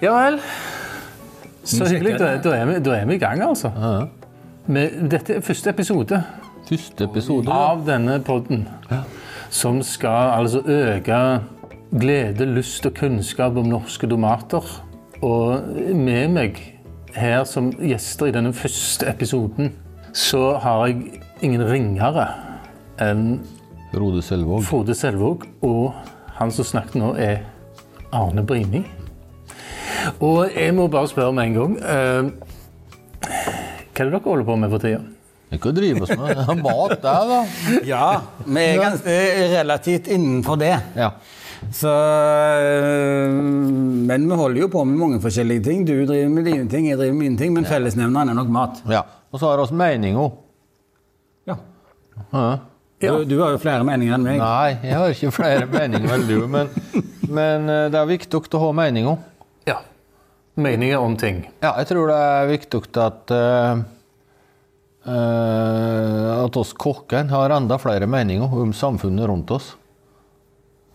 Ja vel. Så hyggelig. Da, da, er vi, da er vi i gang, altså. Med, dette er første episode Første episode. av denne podden. Som skal altså øke glede, lyst og kunnskap om norske tomater. Og med meg her som gjester i denne første episoden, så har jeg ingen ringere enn Frode Selvåg. Frode Selvåg, og han som snakket nå, er Arne Brimi. Og jeg må bare spørre med en gang eh, Hva er det dere holder på med for tida? Ikke å drive oss med mat der, da. Ja, vi er ganske relativt innenfor det. Ja. Så, øh, men vi holder jo på med mange forskjellige ting. Du driver med dine ting, jeg driver med mine ting, men fellesnevneren er nok mat. ja. Og så har vi meninger. Ja. Ja. Ja. Du, du har jo flere meninger enn meg. Nei, jeg har ikke flere meninger enn du, men, men eh, det er viktig å ha meninger. Meninger om ting. Ja, jeg tror det er viktig at uh, at oss kokkene har enda flere meninger om samfunnet rundt oss.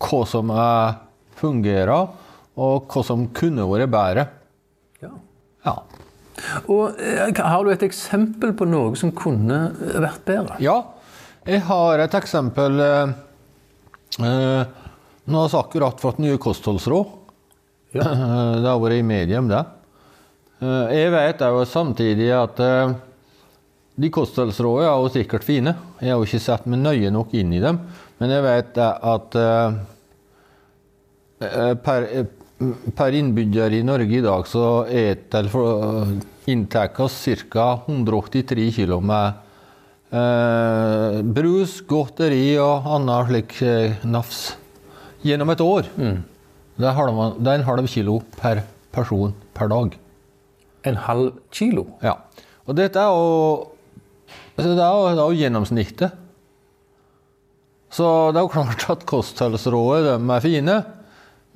Hva som er, fungerer, og hva som kunne vært bedre. Ja. Ja. Og eh, Har du et eksempel på noe som kunne vært bedre? ja, jeg har et eksempel. eh, eh, nå har vi akkurat fått nye kostholdsråd. Ja. Det har vært i medium, det. Eh, Jeg vet jo samtidig at eh, de kostholdsrådene er jo sikkert fine. Jeg har jo ikke sett meg nøye nok inn i dem. Men jeg vet at eh, per, per innbygger i Norge i dag så eter inntar vi ca. 183 kg med brus, godteri og annet slik nafs gjennom et år. Det er halv- det er en halv kilo per person per dag. En halv kilo? Ja. Og dette er jo altså det, er jo, det er jo gjennomsnittet. Så det er jo klart at kostholdsrådet er fine.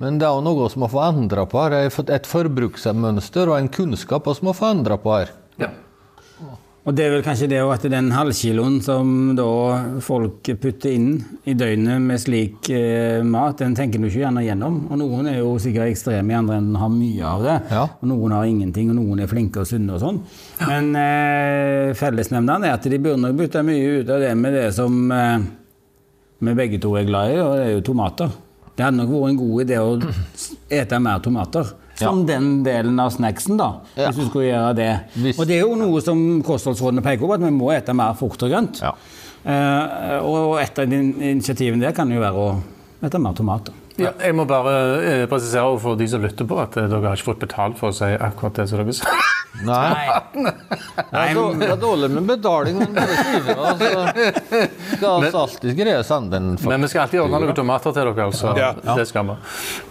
Men det er jo noe som må få endra på her. Er Et forbruksmønster og en kunnskap som må få endra på her. Ja. Og det er vel kanskje det også at den halvkiloen som da folk putter inn i døgnet med slik eh, mat, den tenker du ikke gjerne gjennom. Og noen er jo sikkert ekstreme i andre enden har mye av det. Ja. Og noen har ingenting, og noen er flinke og sunne og sånn. Men eh, fellesnevneren er at de burde nok bytte mye ut av det med det som eh, vi begge to er glad i, og det er jo tomater. Det hadde nok vært en god idé å ete mer tomater. Som den delen av snacksen, da. Ja. Hvis du skulle gjøre det. Hvis- Og det er jo noe som kostholdsrådene peker på, at vi må ete mer frukt og grønt. Ja. Eh, og et av initiativene der kan jo være å ete mer tomater. Ja, jeg må bare eh, presisere for de som lytter på, at eh, dere har ikke fått betalt for å si akkurat det som dere sa. Nei. Dårlig, det er dårlig med betaling, men bare skrive skal vi alltid greie å sende en Men vi skal alltid ordne noen tomater til dere. altså. Ja. Det skal vi.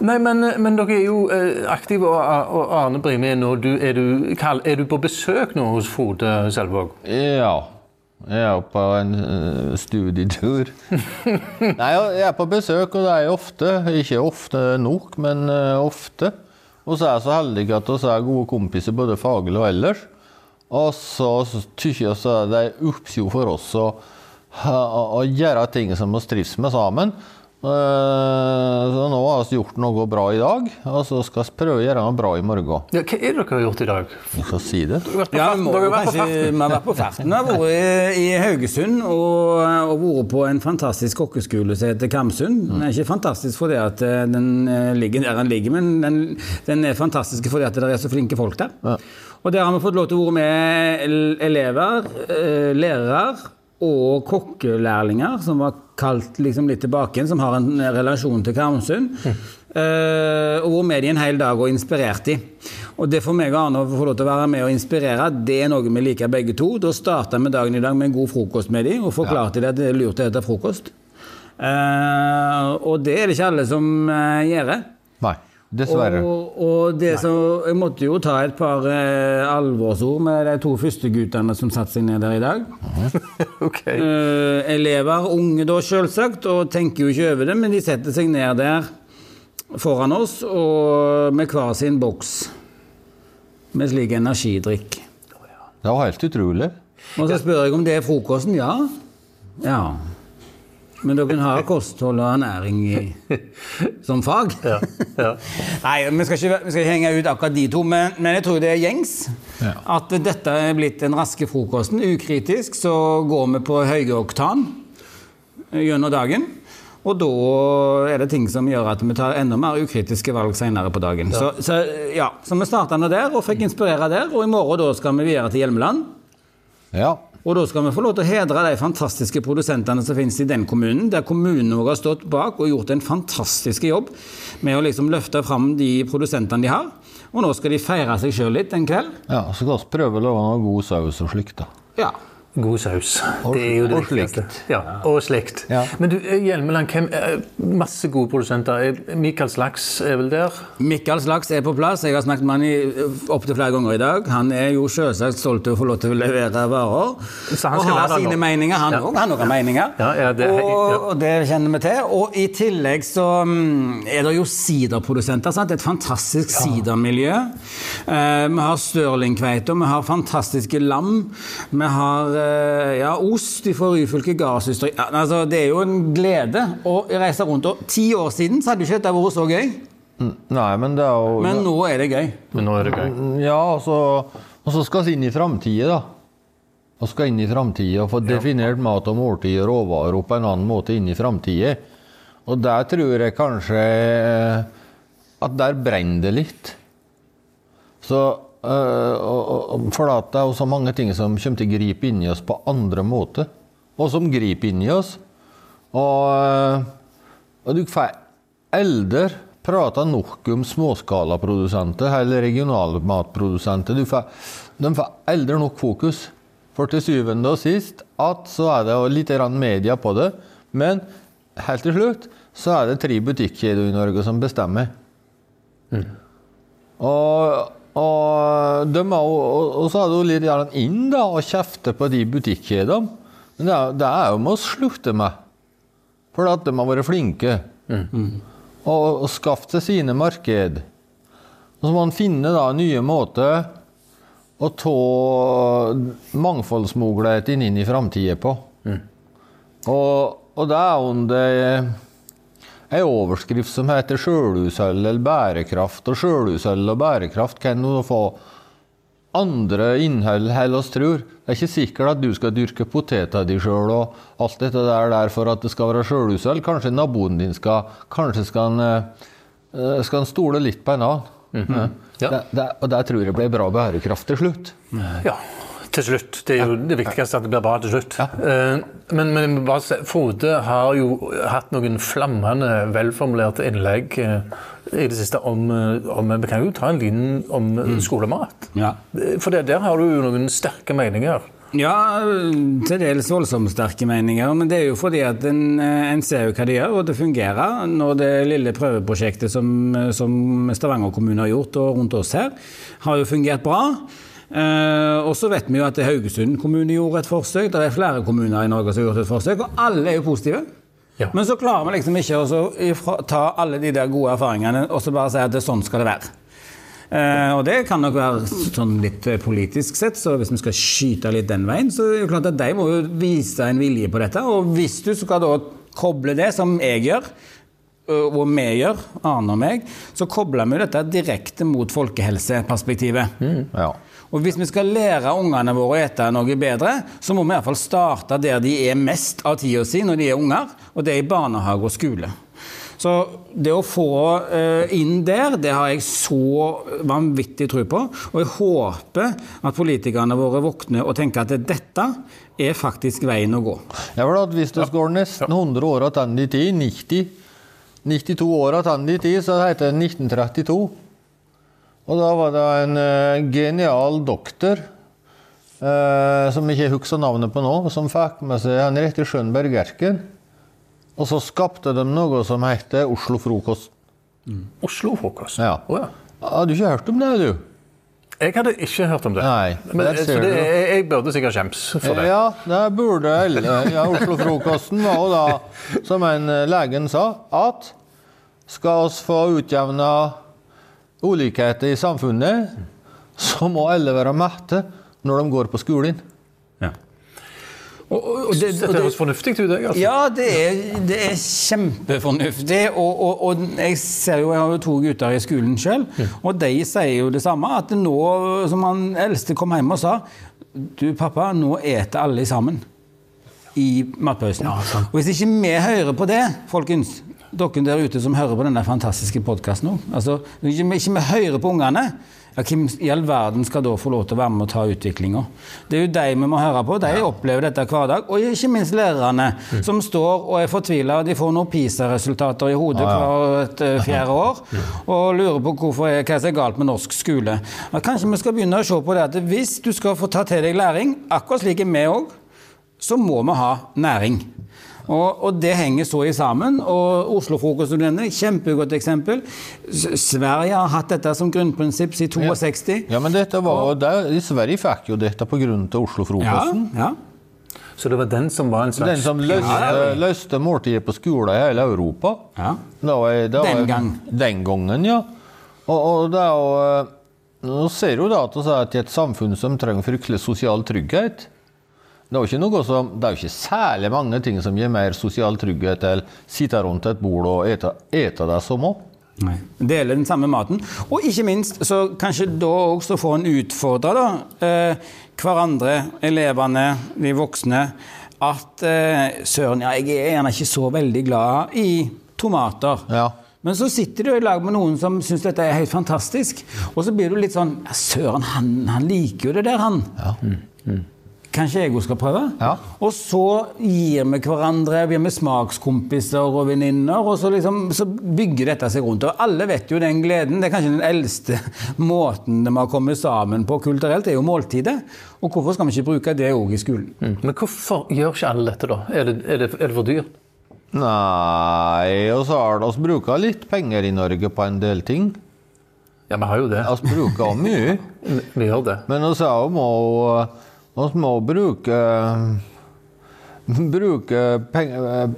Nei, men, men dere er jo eh, aktive, og, og Arne Brimi, nå, du, er, du, kall- er du på besøk nå hos Frode Selvåg? Ja. Jeg er på en eh, studietur. Nei, jeg er på besøk, og det er jeg ofte. Ikke ofte nok, men eh, ofte. Og så er jeg så heldig at vi er gode kompiser både faglig og ellers. Og så tykker jeg det er oppsjå for oss å, å, å gjøre ting som vi trives med sammen. Eh, Så nå har vi gjort noe bra i dag, og så skal vi prøve å gjøre noe bra i morgen. Ja, hva er det dere har gjort i dag? Jeg skal si det. Dere har vært på Ja, vi har vært på kanskje. Vi har vært i, Haugesund og, og vært på en fantastisk kokkeskole som heter Kamsund. Den er ikke fantastisk fordi at eh, den eh, ligger der den ligger, men den, den er fantastisk fordi at det er så flinke folk der. Ja. Og der har vi fått lov til å være med elever, lærere og kokkelærlinger, som var kalt liksom litt tilbake igjen, som har en relasjon til Karmsund. Eh, og hvor med de en hel dag og inspirert de. Og det for meg og Arne å få lov til å være med og inspirere, det er noe vi liker begge to. Da starta vi dagen i dag med en god frokost med de, og forklarte de at det er lurt å spise frokost. Uh, og det er det ikke alle som uh, gjør. Nei, dessverre. Og, og det som, jeg måtte jo ta et par eh, alvorsord med de to første guttene som satte seg ned der i dag. Ok. Eh, elever, unge da selvsagt, og tenker jo ikke over det, men de setter seg ned der foran oss og med hver sin boks med slik energidrikk. Det var helt utrolig. Og så spør jeg om det er frokosten. Ja. Ja. Men dere har kosthold og ernæring i, som fag? Ja, ja. Nei, vi skal, ikke, vi skal ikke henge ut akkurat de to, men, men jeg tror det er gjengs. Ja. At dette er blitt den raske frokosten. Ukritisk så går vi på høyoktan gjennom dagen. Og da er det ting som gjør at vi tar enda mer ukritiske valg senere på dagen. Så, så, ja, så vi starta nå der og fikk inspirere der, og i morgen da skal vi videre til Hjelmeland. Ja. Og da skal vi få lov til å hedre de fantastiske produsentene som finnes i den kommunen, der kommunen òg har stått bak og gjort en fantastisk jobb med å liksom løfte fram de produsentene de har. Og nå skal de feire seg sjøl litt en kveld. ja. Så skal vi prøve å lage noe god saus og slikt, da. Ja. God saus. Og- det er jo det og slikt. Ja, og slikt. Ja. Men du, eh, Hjelmeland, hvem, eh, masse gode produsenter. Eh, Michael Slaks er vel der? Mikael Slaks er på plass. Jeg har snakket med han opptil flere ganger i dag. Han er jo selvsagt stolt av å få lov til å levere varer. Så han og har sine nå. meninger. Han Ja. òg har meninger. Ja, ja, det- og, og det kjenner vi til. Og i tillegg så mm, er det jo siderprodusenter. Sant? Et fantastisk sidermiljø. Uh, vi har Stirlingkveiter, vi har fantastiske lam. Vi har ja, ost fra Ryfylke gardsysteri. Ja, altså, det er jo en glede å reise rundt. Og ti år siden så hadde jo ikke dette vært så gøy. Mm, Nei, men det er jo Men nå er det gøy. Men nå er det gøy. Ja, altså, og så skal vi inn i framtida, da. Vi skal inn i framtida og få definert mat og måltid og råvarer på en annen måte inn i framtida. Og der tror jeg kanskje eh, at der brenner det litt. Så eh, og, og, For at det er så mange ting som kommer til å gripe inn i oss på andre måter. Og som griper inn i oss. Og, eh, og du får eldre prater nok om småskalaprodusenter eller regionale matprodusenter. Du får, de får eldre nok fokus. For til syvende og sist at så er det litt media på det, men helt til slutt så er det tre butikkjeder i Norge som bestemmer. Og, og, er, og, og så er det jo litt gjerne inn da, og kjefte på de butikkjedene. Men det er, det er jo med å slutte med. For at de har vært flinke. Og, og skaffet seg sine marked. Og så må man finne da nye måter å ta mangfoldsmuligheten inn i framtida på. Og, og det er jo det ei overskrift som heter 'sjølhushold eller bærekraft'. Og sjølhushold og bærekraft kan jo få andre innhold enn oss tror. Det er ikke sikkert at du skal dyrke poteter di sjøl og alt dette der, der for at det skal være sjølhushold. Kanskje naboen din skal Kanskje skal han, eh, skal han stole litt på en annen. Ja. Ja. Det, det, og det tror jeg blir bra bærekraft til slutt. Ja, til slutt. Det er jo det viktigste at det blir bra til slutt. Ja. Men, men si, Frode har jo hatt noen flammende, velformulerte innlegg eh, i det siste om, eh, om Vi kan jo ta en liten om mm. skolemat. Ja. Eh, For det, der har du jo noen sterke meninger. Ja, til dels voldsomt sterke meninger, men det er jo fordi at en, eh, en ser jo hva de gjør, og det fungerer. Når det lille prøveprosjektet som, som Stavanger kommune har gjort, og rundt oss her, har jo fungert bra. Eh, og så vet vi jo at Haugesund kommune gjorde et forsøk. Det er flere kommuner i Norge som har gjort et forsøk, og alle er jo positive. Ja. Men så klarer vi liksom ikke å ta alle de der gode erfaringene og så bare si at det, sånn skal det være. Eh, og det kan nok være sånn litt eh, politisk sett, så hvis vi skal skyte litt den veien, så er det jo klart at de må jo vise en vilje på dette. Og hvis du skal da koble det, som jeg gjør, og vi gjør, Arne og meg, så kobler vi dette direkte mot folkehelseperspektivet. Ja. Og hvis vi skal lære ungene våre å ete noe bedre, så må vi i hvert fall starte der de er mest av tida si når de er unger, og det er i barnehage og skole. Så det å få eh, inn der, det har jeg så vanvittig tro på. Og jeg håper at politikerne våre våkner og tenker at dette er faktisk veien å gå. Ja, for at Hvis det går nesten 100 år tilbake i tid, 90, 92 år tilbake i tid, så heter det 1932. Og da var det en eh, genial doktor, eh, som jeg ikke husker navnet på nå, som fikk med seg Henriette Schønberg Gerken. Og så skapte de noe som heter Oslo frokost. Oslo-frokost. Ja. Oh, ja. Har du ikke hørt om det, du? Jeg hadde ikke hørt om det. Nei, Men, så det, jeg, jeg burde sikkert skjems for det. Ja, det burde alle. Ja, Oslo-frokosten var da, som en eh, legen sa, at skal oss få utjevna ulikheter i samfunnet, så må alle være mette når de går på skolen. Ja. Og, og, og det, det, høres fornuftig ut, jeg. altså. ja, det er, det er kjempefornuftig. Og, og, og jeg ser jo, jeg har jo to gutter i skolen sjøl, og de sier jo det samme. At nå, som han eldste kom hjem og sa Du, pappa, nå eter alle sammen i matpausen. og hvis ikke vi hører på det, folkens, dere der ute som hører på denne fantastiske podkasten nå altså, ikke, ikke vi hører på ungene, ja, hvem i all verden skal da få lov til å være med og ta utviklinga? Det er jo de vi må høre på. De opplever dette hver dag. Og ikke minst lærerne, som står og er fortvila. De får noen PISA-resultater i hodet hvert eh, fjerde år og lurer på hvorfor hva som er galt med norsk skole. Men kanskje vi skal begynne å se på det at hvis du skal få ta til deg læring, akkurat slik er vi òg, så må vi ha næring. Og, og det henger så i sammen. og Oslo-frokoststudentene, kjempegodt eksempel. S- Sverige har hatt dette som grunnprinsipp siden 62. Ja, men dette var, der, I Sverige fikk jo dette pga. Ja, ja. Så det var den som var en slags Den som løste, løste måltidet på skolen i hele Europa. ja. Det var, det var, Den gang. Den gangen, ja. Og, og det er jo eh, Nå ser du da at vi er til et samfunn som trenger fryktelig sosial trygghet. Det er jo ikke noe som, det er jo ikke særlig mange ting som gir mer sosial trygghet enn sitte rundt et bord og ete, ete det som òg. Nei. Dele den samme maten. Og ikke minst så kanskje da også få en utfordre da, eh, hverandre, elevene, de voksne, at eh, søren, ja, jeg er gjerne ikke så veldig glad i tomater. Ja. Men så sitter du i lag med noen som syns dette er helt fantastisk. Og så blir du litt sånn ja, Søren, han, han liker jo det der, han. Kanskje jeg òg skal prøve? Ja. Og så gir vi hverandre Vi er med smakskompiser og venninner, og så, liksom, så bygger dette seg rundt. Og alle vet jo den gleden. Det er kanskje den eldste måten de har kommet sammen på kulturelt, det er jo måltidet. Og hvorfor skal vi ikke bruke det òg i skolen? Mm. Men hvorfor gjør ikke alle dette, da? Er det, er det, er det for dyrt? Nei, og så har vi bruker litt penger i Norge på en del ting. Ja, vi har jo det. Vi bruker mye. Vi gjør det. Men vi må, vi må bruke bruke, penger,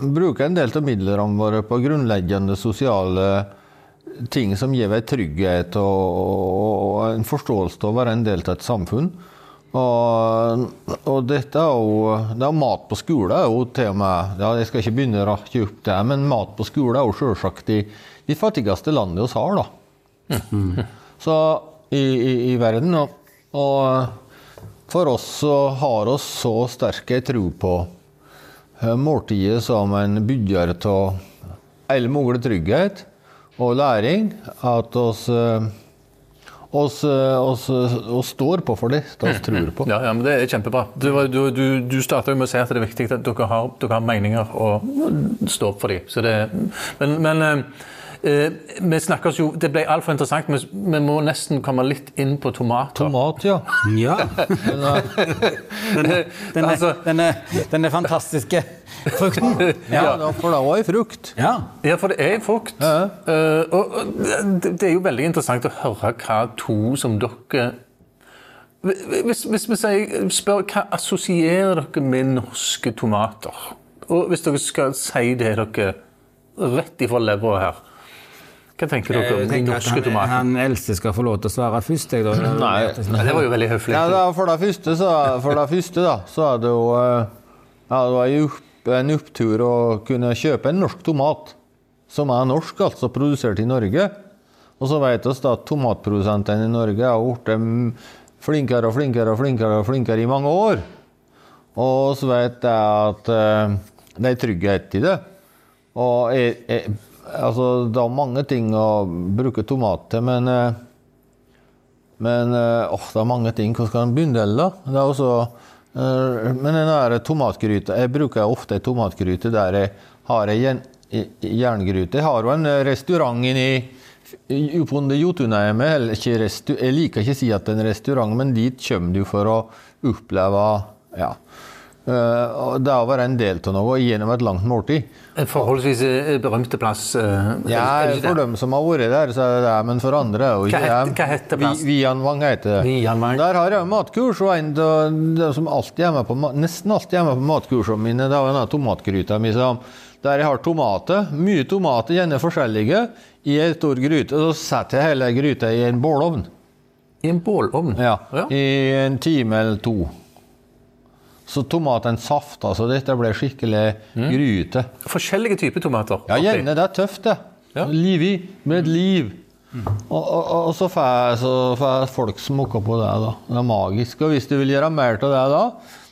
bruke en del av midlene våre på grunnleggende sosiale ting som gir deg trygghet og, og en forståelse av å være en del av et samfunn. Og, og dette er jo det er mat på skole er jo til og med ja, Jeg skal ikke begynne å rakke opp det, men mat på skole er jo selvsagt i de fattigste landene vi har. da. Så i, i, i verden. Og, og for oss så har oss så sterke tro på eh, måltidet som en bygger av all mulig trygghet og læring, at oss, eh, oss, eh, oss, oss står på for det det vi tror på. Ja, ja, men Det er kjempebra. Du, du, du, du starta med å si at det er viktig at dere har, dere har meninger og står opp for dem. Det, men men vi snakkes jo, Det ble altfor interessant, men vi må nesten komme litt inn på tomater. Tomat, ja. Ja. Eh, Denne, denne, Altså- denne, denne fantastiske frukten. ja, for det er ei frukt. Ja. Ja, for det er frukt. Ja. og og det, det er jo veldig interessant å høre hva to som dere Hvis, hvis vi sier, spør hva assosierer dere med norske tomater? Og hvis dere skal si det dere rett ifra levra her, hva tenker dere om den tenker norske han, tomatene? han eldste skal få lov til å svare først. Jeg, da. Nei. Det var jo veldig høflig. Ja, da, for, det første, så, for det første da, så er det jo eh, ja, det var jo en opptur å kunne kjøpe en norsk tomat, som er norsk, altså produsert i Norge. Og så vet vi at tomatprodusentene i Norge har blitt flinkere og flinkere og flinkere og flinkere i mange år. Og så vet jeg at eh, det er trygghet i det. Og jeg, jeg, altså, det er mange ting å bruke tomat til, men eh, men eh, åh, det er mange ting. Hvor skal en begynne? da? Det er også, eh, men den tomatgryta Jeg bruker ofte ei tomatgryte der jeg har i jerngryte. Jeg har jo en restaurant inni Jotunheimet. Jeg liker ikke å si at det er en restaurant, men dit kommer du for å oppleve ja, det var en del av noe gjennom et langt måltid. En forholdsvis eh, berømte plass. eh, Ja, For dem som har vært der, så er det det, men for andre er jo ikke det. hva heter plassen? Vianvang heter det. Der har jeg matkurs, og en av de som alltid er med på, nesten alltid er med på matkursene mine, det er denne tomatgryta mi. Der jeg har tomater, mye tomater, gjerne forskjellige, i ei stor gryte. Og så setter jeg hele gryta i en bålovn. I en bålovn? Ja, Ja. I en time eller to. Så tomaten safta så dette ble skikkelig gryte. Forskjellige typer tomater. Ja, gjerne. Det er tøft, det. Ja. i, Med et liv. Og, og, og så får folk smake på det. da. Det er magisk. Og hvis du vil gjøre mer av det, da,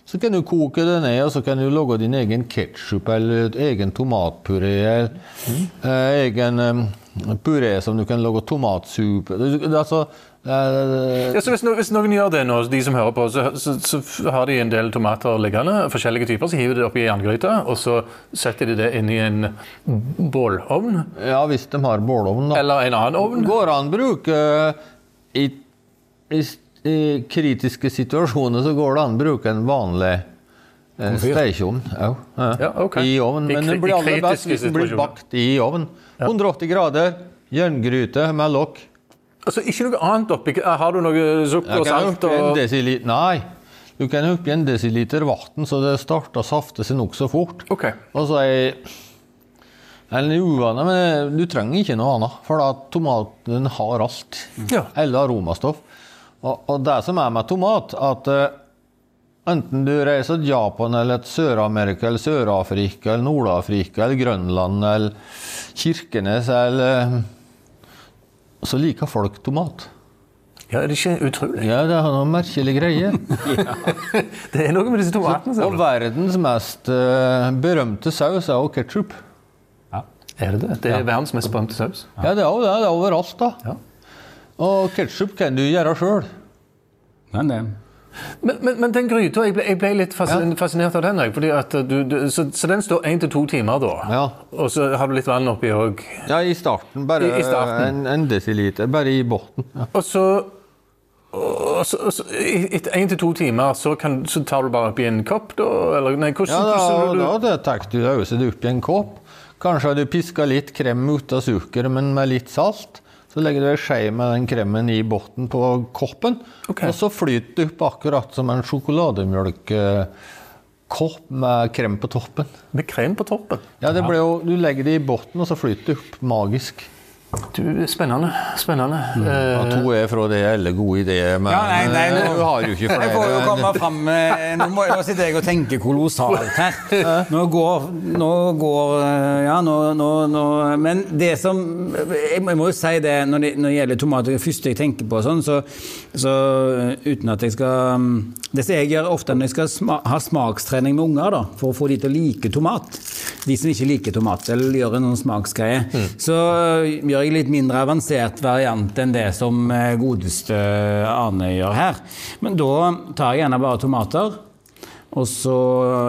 så kan du koke det ned, og så kan du lage din egen ketsjup eller egen tomatpuré. Eller eh, egen um, puré som du kan lage tomatsuppe Det- Altså, Ja, så hvis, no hvis noen gjør det nå, de som hører på, så, så, så har de en del tomater liggende, forskjellige typer, så hiver de det oppi jerngryte, og så setter de det inn i en bålovn, ja, hvis de har bålovn, da. eller en annen ovn. Går an å bruke i, i, I kritiske situasjoner så går det an å bruke en vanlig eh, stekeovn. Ja, ja. okay. I ovn. Men den blir aller best hvis den blir bakt i ovn. 180 grader, jerngryte med lokk. Altså, ikke noe annet oppi. Har du noe sukker og salt? Og... Nei. Du kan oppi en desiliter vann, så det starter å safte seg nokså fort. Ok. Og så er en uvane, men du trenger ikke noe annet, for da tomaten har alt. Ja. Eller aromastoff. Og, og det som er med tomat, at uh, enten du reiser til Japan eller til Sør-Amerika eller Sør-Afrika eller Nord-Afrika eller Grønland eller Kirkenes eller Så liker folk tomat. Ja, er det ikke utrolig? Ja, det er noen merkelige greier. Det er noe med disse tomatene. Så, Og verdens mest uh, berømte saus er jo ketsjup. Er det det? Det er verdens mest berømte saus. Ja, det er jo det. Det er overalt, da. Ja. Og ketsjup kan du gjøre sjøl. Men det Men, men, men den gryta, jeg jeg ble litt fascin fascinert av den. at du, du, så, så den står én til to timer, da? Ja. Og så har du litt vann oppi òg? Ja, i starten. Bare I- i starten. En, en desiliter. Bare i bunnen. Ja. Og så og så, så, Etter én til to timer så, kan, så tar du bare oppi en kopp, da? Eller nei, hvordan, Ja, da, hvordan da du, det tar du det opp i en kopp. Kanskje har du piska litt krem ut av sukkeret, men med litt salt. Så legger du en skje med den kremen i bunnen på koppen. okay. Og så flyter det opp akkurat som en sjokolademjølkkopp med krem på toppen. Med krem på toppen? Ja, det ble jo, Du legger det i bunnen, og så flyter det opp magisk. Du, Spennende. spennende. Eh, Ja, to er fra det alle gode ideer, men Ja, nei, nei, nå- eh, du har jo ikke flere. Jeg får jo komme fram med Nå, må, nå sitter jeg og tenker kolossalt her. Nå går, nå går eh, Ja, nå, nå, nå Men det som Jeg må jo si det når det, når det gjelder tomater Det første jeg tenker på, sånn, så, så eh, uten at jeg skal mm, Det som jeg gjør ofte når jeg skal sma, ha smakstrening med unger, da, for å få de til å like tomat De som ikke liker tomat, eller gjør en smaksgreier. Mm. så gjør jeg litt mindre avansert variant enn det som eh, godeste Arne gjør her. Men da tar jeg gjerne bare tomater. Og så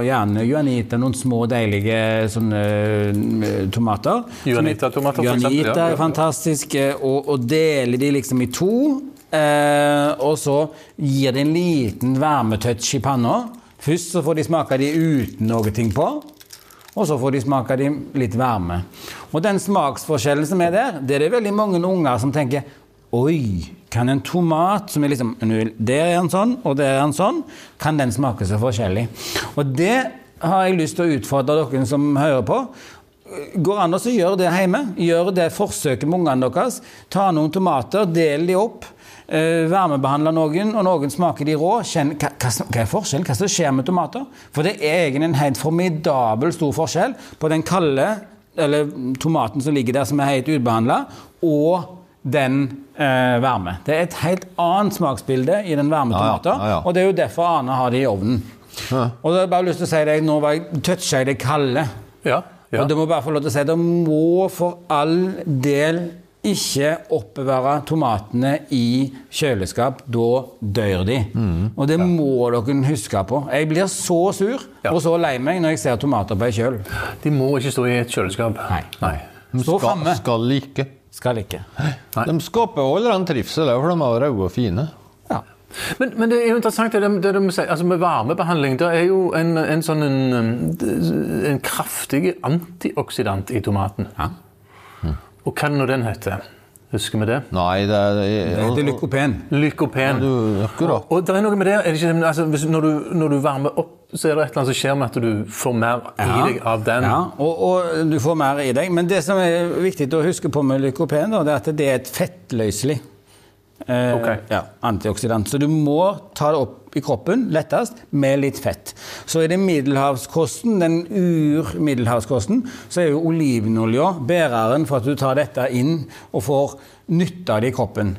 gjerne juanita, noen små, deilige sånne eh, tomater. Juanita-tomater, for eksempel, Juanita er fantastisk. eh, Og, og deler de liksom i to. Eh, og så gir det en liten varmetouch i panna. Først så får de smake de uten noe ting på. Og så får de smake de litt varme. Og den smaksforskjellen som er der, det er det veldig mange unger som tenker Oi, kan en tomat som er liksom Der er den sånn, og der er den sånn. Kan den smake så forskjellig? Og det har jeg lyst til å utfordre dere som hører på. Går an å gjøre det hjemme. Gjør det forsøket med ungene deres. Ta noen tomater, del de opp. Eh, varmebehandle noen, og noen smaker de rå. Kjenn, hva, hva, er forskjellen? Hva som skjer med tomater? For det er egentlig en helt formidabel stor forskjell på den kalde eller tomaten som ligger der som er helt ubehandla, og den eh, varme. Det er et helt annet smaksbilde i den varme tomaten, ja, ja, ja. og det er jo derfor Arne har det i ovnen. Ja. Og da har jeg bare lyst til å si deg, nå var jeg toucha i det kalde. ja, ja. Og det må bare få lov til å si det må for all del ikke oppbevare tomatene i kjøleskap. Da dør de. Mm. Og det må dere huske på. Jeg blir så sur Ja. og så lei meg når jeg ser tomater på ei kjøl. De må ikke stå i et kjøleskap. Nei. Nei. Stå Skal, framme. skal like. Skal ikke. Nei. De skaper all den trivsel, for de er røde og fine. Ja. Men, men det er jo interessant det, det de sier, altså med varmebehandling. Det er jo en, en sånn en, en kraftig antioksidant i tomaten. Ja. Og hva er det nå den heter? Husker vi det? Nei, det er Det heter lykopen. Lykopen. du, akkurat. Og det er noe med det, er det ikke, altså, hvis, når, du, når du varmer opp, så er det et eller annet som skjer med at du får mer i deg av den. Ja, og, og du får mer i deg. Men det som er viktig å huske på med lykopen, da, det er at det er et fettløselig eh, okay. ja, antioksidant. Så du må ta det opp i kroppen lettest med litt fett. Så i den middelhavskosten, den ur-middelhavskosten, så er jo olivenolja bæreren for at du tar dette inn og får nytte av det i kroppen.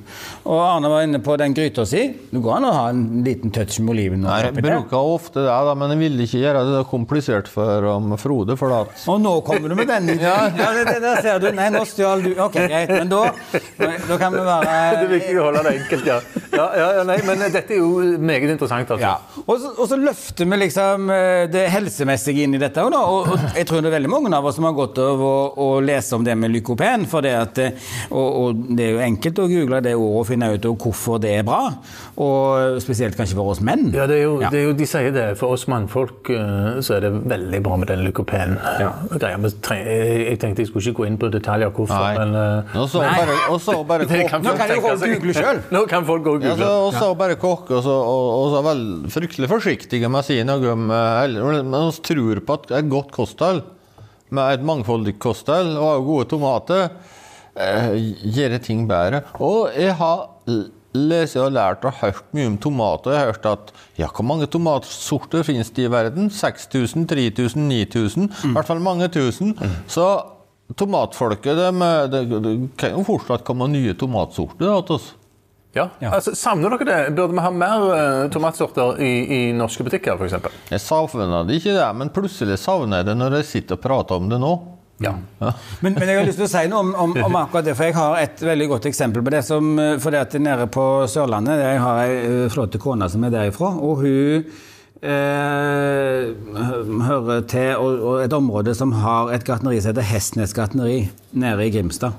Og Arne var inne på den gryta si. Det går an å ha en liten touch med oliven. Jeg bruker ofte det, da, men jeg ville ikke gjøre det komplisert for um, Frode. for at... Og nå kommer du med den ja, ja, det, det, der ser du. Nei, nå stjal du Ok, greit. Men da, da kan vi være Det er viktig å holde det enkelt, ja. ja, ja, ja nei, men dette er jo meget interessant. altså. Ja. Og, så, og så løfter vi liksom eh, det helsemessige inn i dette. Og, da, og, og jeg tror det er veldig mange av oss som har gått over å, å lese om det med lykopen. For det at, eh, og, og det er jo enkelt å google det ordet og finne ut hvorfor det er bra. Og spesielt kanskje for oss menn. Ja, det er jo, det er jo, De sier det. For oss mannfolk eh, så er det veldig bra med den lykopen. Ja. Jeg tenkte jeg skulle ikke gå inn på detaljer hvorfor, Nei. men eh, Og så bare, og så bare det kokke. Nå kan jo folk google selv. Nå kan folk gå og Ja, google. så, og så bare kokke, og så, og, og så vel fryktelig forsiktige med å si noe om eh, Men vi tror på at et godt kosthold, med et mangfoldig kosthold og gode tomater, eh, gjøre ting bedre. Og jeg har lest og lært og hørt mye om tomater. Jeg har hørt at ja, hvor mange tomatsorter finnes det i verden? 6000, 3000, 9000? I hvert fall mange tusen. Så tomatfolket de, de, de, kan jo fortsatt komme nye tomatsorter til oss. Ja. Altså, savner dere det? Burde vi ha mer uh, tomatsorter i, i norske butikker, f.eks.? Jeg savner det ikke, det, men plutselig savner jeg det når jeg sitter og prater om det nå. Ja. Men, men jeg har lyst til å si noe om, om, om akkurat det, for jeg har et veldig godt eksempel på det. Som, for det at nede på Sørlandet Jeg har ei eh, flott kone som er derifra, og hun eh, hører til og, og et område som har et gartneri som heter Hestnes gartneri, nede i Grimstad.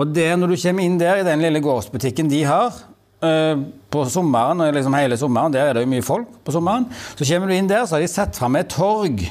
Og der, når du kommer inn der, i den lille gårdsbutikken de har eh, på sommeren, og liksom hele sommeren, der er det jo mye folk på sommeren, så kommer du inn der, så har de satt fram et torg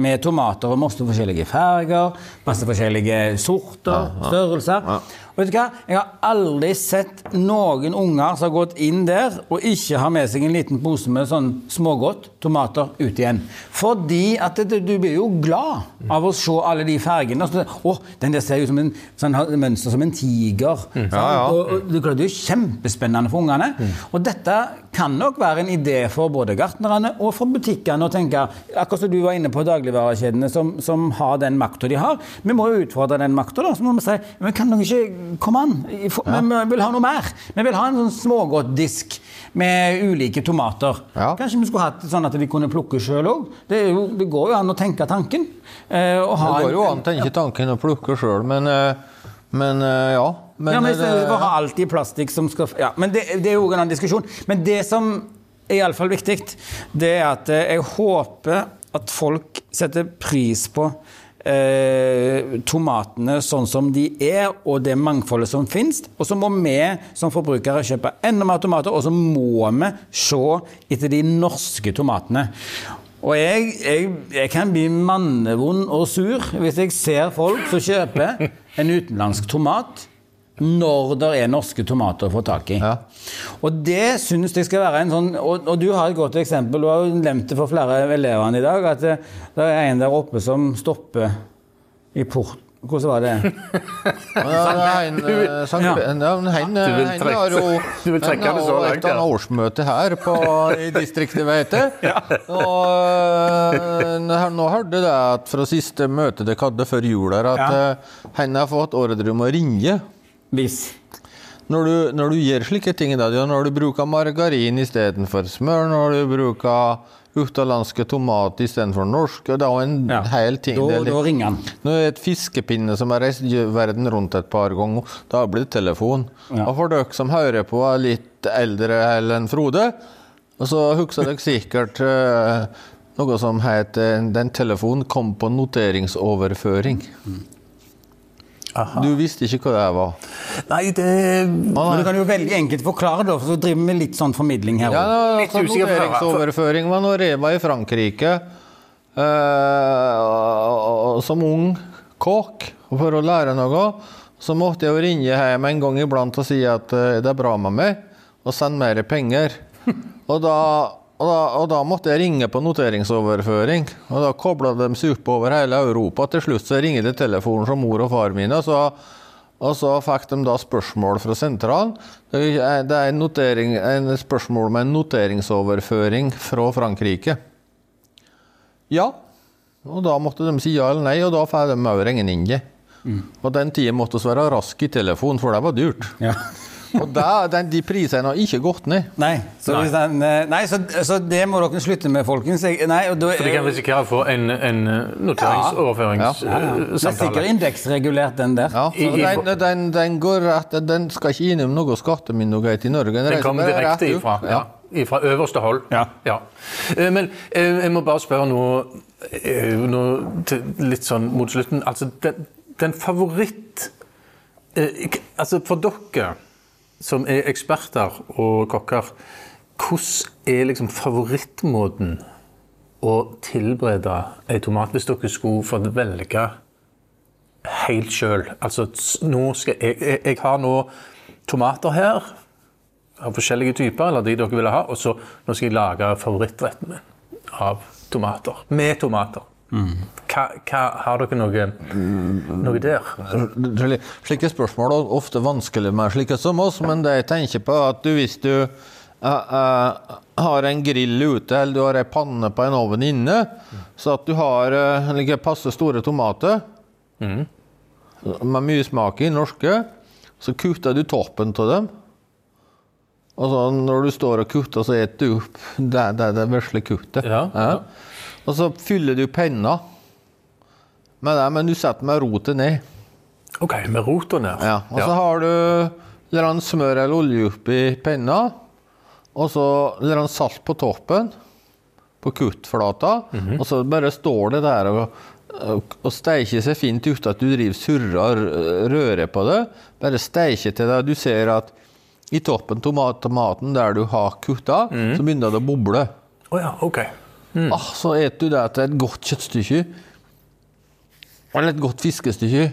med tomater og masse forskjellige farger, masse forskjellige sorter, størrelser. Vet du hva? Jeg har aldri sett noen unger som har gått inn der og ikke har med seg en liten pose med sånn smågodt, tomater, ut igjen. Fordi at det, du blir jo glad av å se alle de fargene. Å, den der ser ut som en sånn, mønster som en tiger. sant? Ja, ja. Og, og, det er jo kjempespennende for ungene. Og dette kan nok være en idé for både gartnerne og for butikkene å tenke, akkurat som du var inne på dagligvarekjedene som, som har den makta de har. Vi må jo utfordre den makta, da. Så må vi si men kan dere ikke Kom an, vi vil ha noe mer. Vi vil ha en sånn smågodtdisk med ulike tomater. Ja. Kanskje vi skulle hatt sånn at vi kunne plukke sjøl òg. Det, det går jo an å tenke tanken. eh, Det går jo an å tenke tanken og plukke sjøl, men, eh, men eh, ja. Men, ja, men det å ha alt plastikk som skal Ja, men det, det er jo en annen diskusjon. Men det som er iallfall viktig, det er at eh, jeg håper at folk setter pris på eh, tomatene sånn som de er, og det mangfoldet som finnes. Og så må vi som forbrukere kjøpe enda mer tomater, og så må vi se etter de norske tomatene. Og jeg, jeg, jeg kan bli mannevond og sur hvis jeg ser folk som kjøper en utenlandsk tomat når det er norske tomater å få tak i. Ja. Og det syns jeg skal være en sånn og, og du har et godt eksempel, du har jo nevnt det for flere elevene i dag, at det, det er en der oppe som stopper i port... Hvordan var det? Ja, Hein, eh, Sankt Ja. Ja, men Du vil trekke- har jo vil trekke det så langt, et årsmøte her på, i distriktet, vet jeg. Og eh, nå- hørte jeg at fra siste møte dere hadde før jul her, at Ja. eh, har fått ordre om å ringe. Hvis. Når du, når du gjør slike ting, da, ja, når du bruker margarin istedenfor smør, når du bruker utenlandske tomater istedenfor norske, det er jo en Ja. hel ting. Da, er da ringer han. Nå er det et fiskepinne som har reist verden rundt et par ganger. Da blir det telefon. Ja. Og for dere som hører på, er litt eldre enn Frode, og så husker dere sikkert uh, noe som heter Den telefonen kom på noteringsoverføring. Aha. Du visste ikke hva det var? Nei, det Men du kan jo veldig enkelt forklare det, for så driver vi litt sånn formidling her. Ja, også. da, Litt usikker var når jeg var i Frankrike eh, som ung kokk for å lære noe. Så måtte jeg jo ringe hjem en gang iblant og si at eh, det er bra med meg, og sende mer penger. Og da, og, da, og da måtte jeg ringe på noteringsoverføring, og da kobla de seg opp over hele Europa. Til slutt så ringte de telefonen som mor og far mine, og så Og så fikk de da spørsmål fra sentralen. Det er det en, notering, en spørsmål med en noteringsoverføring fra Frankrike. Ja. Og da måtte de si ja eller nei, og da får de òg regninga. Og den tida måtte vi være raske i telefonen, for det var dyrt. Ja. Og da, den, de prisene har ikke gått ned. Nei, så, hvis den, eh, nei så, så det må dere slutte med, folkens. Nei, og da, For de kan risikere å få en, en Ja, ja. Det er sikkert indeksregulert, den der. Ja, den, den, den går rett, den skal ikke innom noe skattemyndighet i Norge. Den den kommer direkte ifra, ja. Fra øverste hold. Ja. ja. Men eh, jeg må bare spørre nå, eh, nå litt sånn mot slutten. Altså, den, den favoritt eh, Altså, for dere som er eksperter og kokker, hvordan er liksom favorittmåten å tilberede ei tomat hvis dere skulle fått velge helt sjøl? Altså, nå skal jeg, jeg, jeg har nå tomater her av forskjellige typer, eller de dere ville ha, og så nå skal jeg lage favorittretten min av tomater. Med tomater. Hva, hva, har dere noe, noe der? Slike spørsmål er ofte vanskelig med slike som oss, men det jeg tenker på, er at du, hvis du uh, uh, har en grill ute, eller du har en panne på en ovn inne, så at du har uh, like passe store tomater med mye smak i, norske, så kutter du toppen av dem. Og så når du står og kutter, så spiser du opp det, det, det vesle kuttet. Ja, ja. Og så fyller du penna med det, men du setter med rotet ned. OK, med rota ned. Ja, og så har du litt smør eller olje oppi penna, og så litt salt på toppen, på kuttflata, og så bare står det der og, og, steiker seg fint uten at du driver surrer rører på det. Bare steiker til det. Du ser at i toppen av tomaten der du har kutta, så begynner det å boble. Oh ja, OK. Ah, så et du det til et godt kjøttstykke. Eller et godt fiskestykke.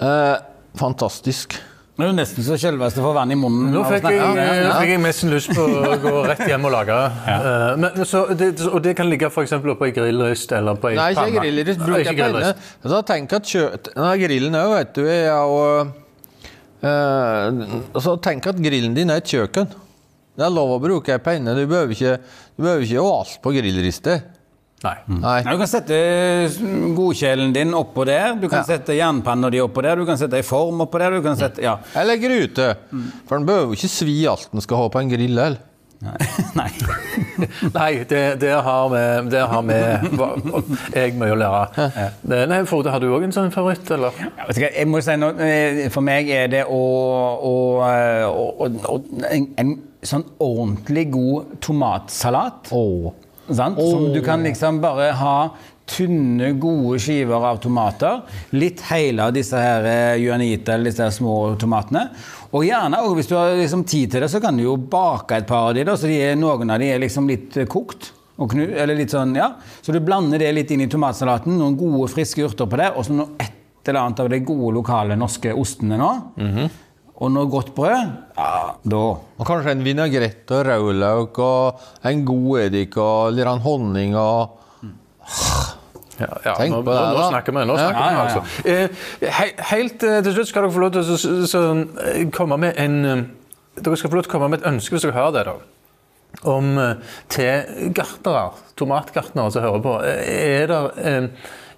Eh, fantastisk. Det er jo nesten så selveste får vann i munnen. Nå fikk, jeg, ja, ja. fikk jeg mest lyst på å gå rett hjem og lage. Eh, Men, så det, og det kan ligge for eksempel på ei grillryst eller på ei Nei, ikke grillryst. Bruk ikke ei penne. Så tenk at kjøtt nei, grillen òg, vet du, er jo uh, Så tenk at grillen din er et kjøkken. Det er lov å bruke ei penne. Du behøver ikke, du behøver ikke ha alt på grillrister. Nei. Nei. Du kan sette godkjelen din oppå der, du kan Ja. sette jernpanna di oppå der, du kan sette ei form oppå der, du kan sette Ja. Eller mm. For den behøver jo ikke svi alt den skal ha på en grill. Eller? Nei. Nei. Det, det har vi det har vi- hva- jeg mye å lære. Nei, Frode, har du òg en sånn favoritt, eller? Ja, Jeg må si noe, eh, For meg er det å, å, eh, å, å, å en, en sånn ordentlig god tomatsalat. Åh. Sant? Som du kan liksom bare ha tynne, gode skiver av tomater. Litt hele av disse her eh, juanita, eller disse her små tomatene. Og gjerne og hvis du har liksom tid til det, så kan du jo bake et par av de da, så de er, noen av de er liksom litt eh, kokt. Knu, eller litt sånn, ja. Så du blander det litt inn i tomatsalaten, noen gode, friske urter på det, og så noe et eller annet av de gode, lokale norske ostene nå. Og noe godt brød. Ja, da Og kanskje en vinagrett og rødløk og en god eddik og litt honning og Ja, ja, Tenk nå, på det, nå, nå snakker vi. Nå snakker vi Ja, ja, ja. altså. Eh, he, helt eh, til slutt skal dere få lov til å så, så, eh, komme med en eh, Dere skal få lov til å komme med et ønske, hvis dere har det, da. Om til gartnere, tomatgartnere som hører på. Er det, er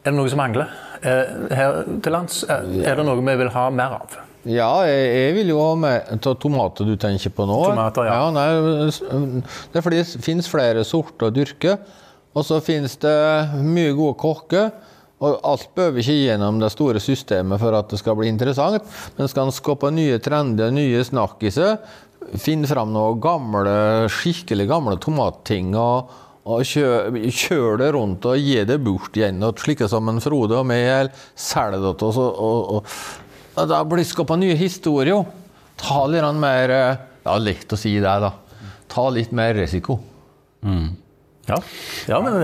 det noe som mangler eh, her til lands? Er, er det noe vi vil ha mer av? Ja, jeg, jeg vil jo ha med tomater du tenker på nå. Tomater, ja. nei, det er fordi det finnes flere sorter å dyrke. Og så finnes det mye gode kokker. Og alt behøver ikke gjennom det store systemet for at det skal bli interessant. Men skal en skape nye trender, nye snakkiser, finne fram noen gamle, skikkelig gamle tomatting og, og kjøre kjør det rundt og gi det bort igjen. slik slike som en Frode og meg, eller selge det til oss. Og, og, og, og da blir skapa nye historier. Ta litt mer Det er lett å si det, da. Ta litt mer risiko. Ja, ja men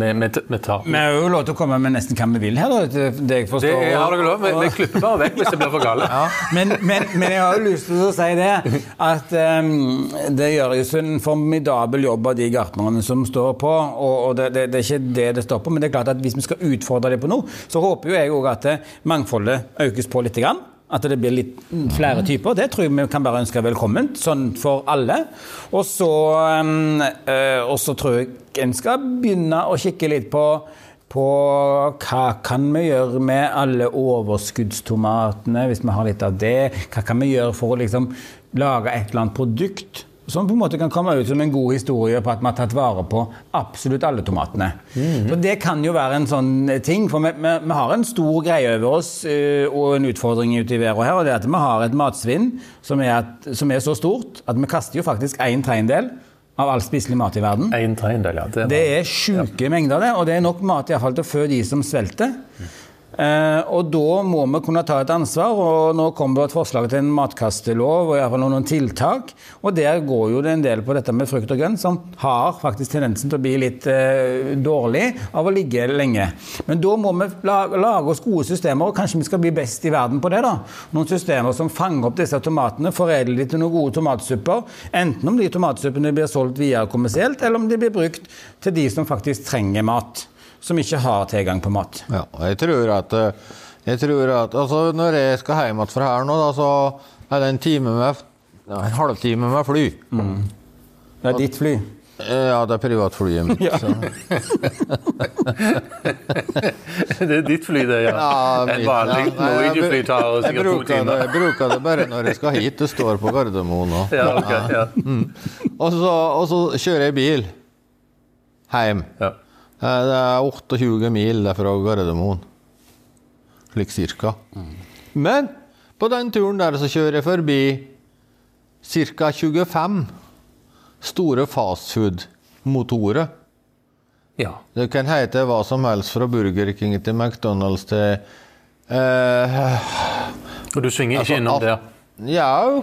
vi, vi tar Vi har jo lov til å komme med nesten hva vi vil her, da. Det, jeg forstår. Det har dere lov. Vi, klipper bare vekk hvis det blir for gale. Men, men, men jeg har jo lyst til å si det, at um, det gjøres en formidabel jobb av de gartnerne som står på. Og, og det, det, det er ikke det det står på, men det er klart at hvis vi skal utfordre det på noe, så håper jo jeg òg at eh, mangfoldet økes på litt. Grann. At det blir litt flere typer. Det tror jeg vi kan bare ønske velkomment, sånn for alle. Og så, så tror jeg en skal begynne å kikke litt på på hva kan vi gjøre med alle overskuddstomatene, hvis vi har litt av det? Hva kan vi gjøre for å liksom lage et eller annet produkt som på en måte kan komme ut som en god historie på at vi har tatt vare på absolutt alle tomatene. Så Det kan jo være en sånn ting, for vi, vi, vi har en stor greie over oss eh, og en utfordring ute i verden her, og det er at vi har et matsvinn som er, at, som er så stort at vi kaster jo faktisk en tredjedel av all spiselig mat i verden. En tredjedel, ja. Det var- Det er sjuke mengder, det, og det er nok mat i hvert fall til å fø de som svelter. Eh, og da må vi kunne ta et ansvar, og nå kommer det et forslag til en matkastelov og i hvert fall noen tiltak. Og der går jo det en del på dette med frukt og grønt, som har faktisk tendensen til å bli litt eh, dårlig av å ligge lenge. Men da må vi lage oss gode systemer, og kanskje vi skal bli best i verden på det. da. Noen systemer som fanger opp disse tomatene, foredler de til noen gode tomatsupper. Enten om de tomatsuppene blir solgt videre kommersielt, eller om de blir brukt til de som faktisk trenger mat. Som ikke har tilgang på mat. Ja, og jeg tror at, eh, jeg tror at altså, Når jeg skal hjem igjen fra her nå, da, så er det en time med en halvtime med fly. Det er ditt fly. Eh, Ja, det er privatflyet mitt. Ja. Det er ditt fly, det, ja. Ja, mitt, vanlig ja. Norwegian-fly tar sikkert to timer. jeg bruker det bare når jeg skal hit. Det står på Gardermoen nå. Ja, okay, ja. Og, så, og så kjører jeg bil hjem. Ja. Eh, Det er 28 mil fra Gardermoen. Slik cirka. Men på den turen der så kjører jeg forbi ca. 25 store fastfood-motorer. ja. Det kan hete hva som helst fra Burger King til McDonald's til eh, Og du svinger Altså, ikke innom alt- der? Ja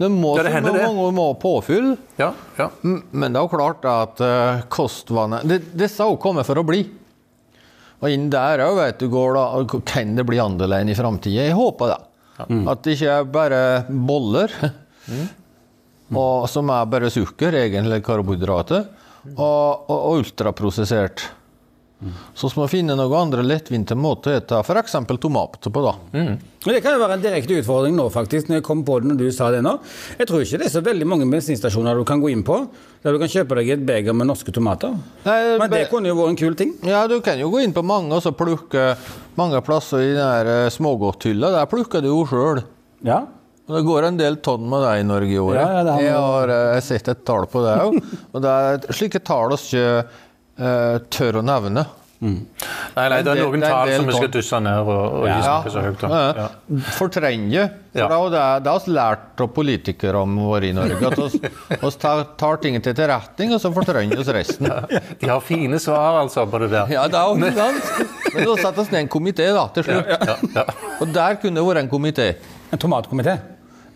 Det må Ja, det det. mange må ha påfyll. Ja. ja. Mm, Men det er jo klart at uh, kostvaner det, Disse har kommet for å bli. Og inn der òg, vet du, går da, kan det bli annerledes i framtida. Jeg håper det. At det ikke er bare boller, og, som er bare sukker, egentlig karbohydrater, og, og, og ultraprosessert. Så vi må finne noen andre lettvinte måter å spise f.eks. tomater på. da. Mm. Det kan jo være en direkte utfordring nå, faktisk, når jeg kom på det når du sa det nå. Jeg tror ikke det er så veldig mange bensinstasjoner du kan gå inn på der du kan kjøpe deg et beger med norske tomater. Nei, Men det kunne jo vært en kul ting. Ja, du kan jo gå inn på mange og så plukke mange plasser i den eh, smågodthylla. Der plukker du jo sjøl. Ja. Og det går en del tonn med det i Norge i året. Ja, ja, har jeg har eh, sett et tall på det òg. Og det er slike tall vi ikke tør å nevne. Nei, nei, det er noen tall som vi skal dusse dysse ned og, og ja. snakke så høyt om. Ja. Ja. Fortrenge. For Ja. det har vi lært av politikerne våre i Norge. At vi, tar, tar ting til etterretning, og så fortrenger vi resten. De har fine svar altså på det der. Ja, det er jo sant. Men da setter vi ned en komité til slutt. Ja, ja. Og der kunne det vært en komité. En tomatkomité.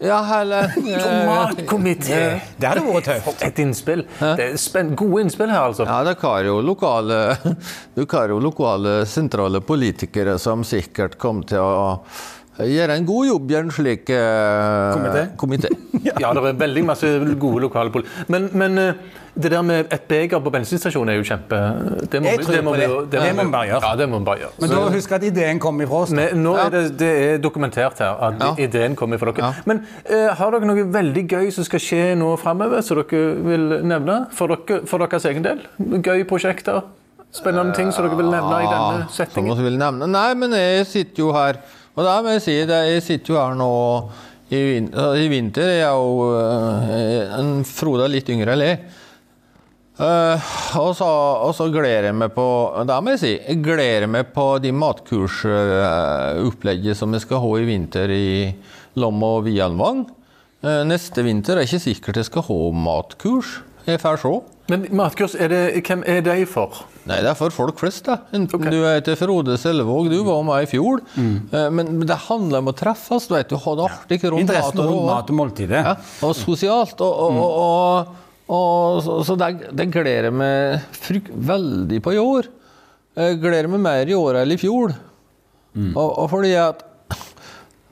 Ja, eller eh, Tomatkomité! Det hadde vært tøft. Et innspill. Det er spenn gode innspill her, altså. Ja, det har jo lokale, du har jo lokale sentrale politikere som sikkert kommer til å gjøre en god jobb i en slik eh, Komité? Ja, det er veldig masse gode lokale pol... Men, men eh, det der med et beger på bensinstasjonen er jo kjempe Det må, vi- tror må det. Det må vi- vi bare gjøre. Ja, det må vi bare gjøre. Men da husk at ideen kom ifra oss. Men nå er det, det er dokumentert her at Ja. ideen kommer ifra dere. Ja. Men eh, har dere noe veldig gøy som skal skje nå framover, som dere vil nevne? For, dere, for deres egen del? Gøy prosjekter? Spennende ting som dere vil nevne i denne Som settingen? vi vil nevne. Nei, men jeg sitter jo her Og da må jeg si det, jeg sitter jo her nå i, I vinter er jeg jo eh, en Frode litt yngre enn jeg. Eh, og, så, og så gleder jeg meg på Da må jeg si jeg gleder meg på de matkursopplegget som vi skal ha i vinter i Lom og Vianvang. Uh, neste vinter er det ikke sikkert jeg skal ha matkurs. Jeg får se. Men matkurs, er det, hvem er de for? Nei, det er for folk flest, Da. Enten okay. du heter Frode Selvåg, du var med i fjor. Mm. Men det handler om å treffes, du vet. Du har det artig rundt mat Interessen og rundt mat. og måltidet. Ja, og sosialt. Og, og, og, Og så, så det, det gleder jeg meg fryk, veldig på i år. Jeg gleder meg mer i år enn i fjor. Og, og fordi at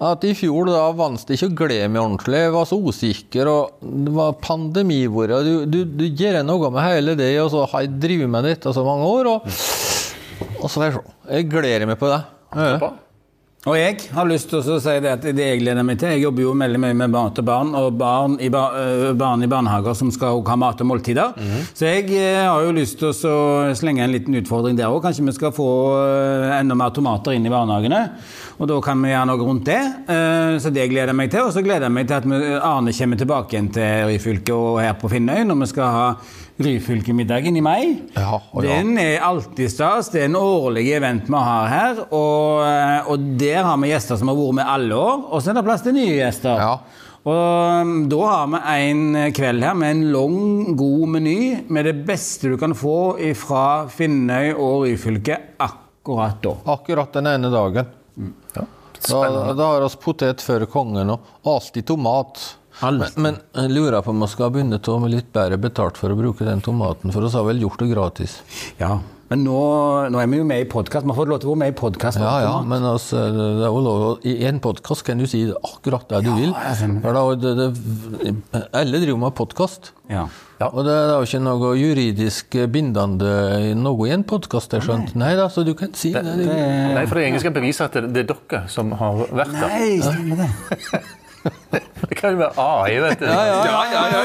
at i fjor da vant det ikke å glede meg ordentlig. Jeg var så usikker, og det var pandemiåret. Du, du, du gjør noe med hele det, og så har jeg drevet med dette så mange år. Og, og så jeg. Jeg gleder meg på det. Ja. Og jeg har lyst til å si det at det jeg gleder meg til Jeg jobber jo veldig mye med barn til barn, og barn i, bar, barn i barnehager som skal ha mat og måltider. Så jeg har jo lyst til å slenge en liten utfordring der òg. Kanskje vi skal få enda mer tomater inn i barnehagene. Og da kan vi gjøre noe rundt det. Eh, Så det gleder jeg meg til. Og så gleder jeg meg til at Arne kommer tilbake igjen til Ryfylke og her på Finnøy når vi skal ha Ryfylkemiddagen i mai. Ja, ja. Den er alltid stas. Det er en årlig event vi har her. Og, eh, og der har vi gjester som har vært med alle år. Og så er det plass til nye gjester. Ja. Og um, da har vi en kveld her med en lang, god meny med det beste du kan få fra Finnøy og Ryfylke akkurat da. Akkurat den ene dagen. Ja. Da, Spennende. da har vi potet før kongen, og alltid tomat. Men, men jeg lurer på om vi skal begynne å med litt bedre betalt for å bruke den tomaten, for vi har vel gjort det gratis. Ja, men nå, nå er vi jo med i podkast. Vi har fått lov til å være med i podkast. Ja, ja, men altså, det er jo lov I en podkast kan du si akkurat det du vil. jeg. For da, det, det, alle driver med podkast. Ja. Ja. Og det er jo ikke noe juridisk bindende noe i en podkast, jeg skjønt. Nei da, så du kan si det. det, det... Nei, for det er ingen som skal bevise at det, det er dere som har vært der. Nei, stemmer det. Det kan jo være AI, vet du. Ja, ja, ja. ja,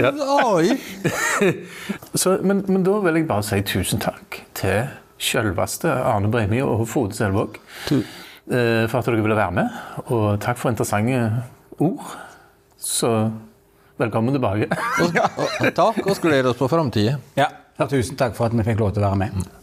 ja, det AI. Så, men, men da vil jeg bare si tusen takk til selveste Arne Breimi og Frode Selvåg eh, for at dere ville være med. Og takk for interessante ord. Så velkommen tilbake. Og, og, takk, og gleder oss på framtida. Ja, tusen takk for at vi fikk lov til å være med.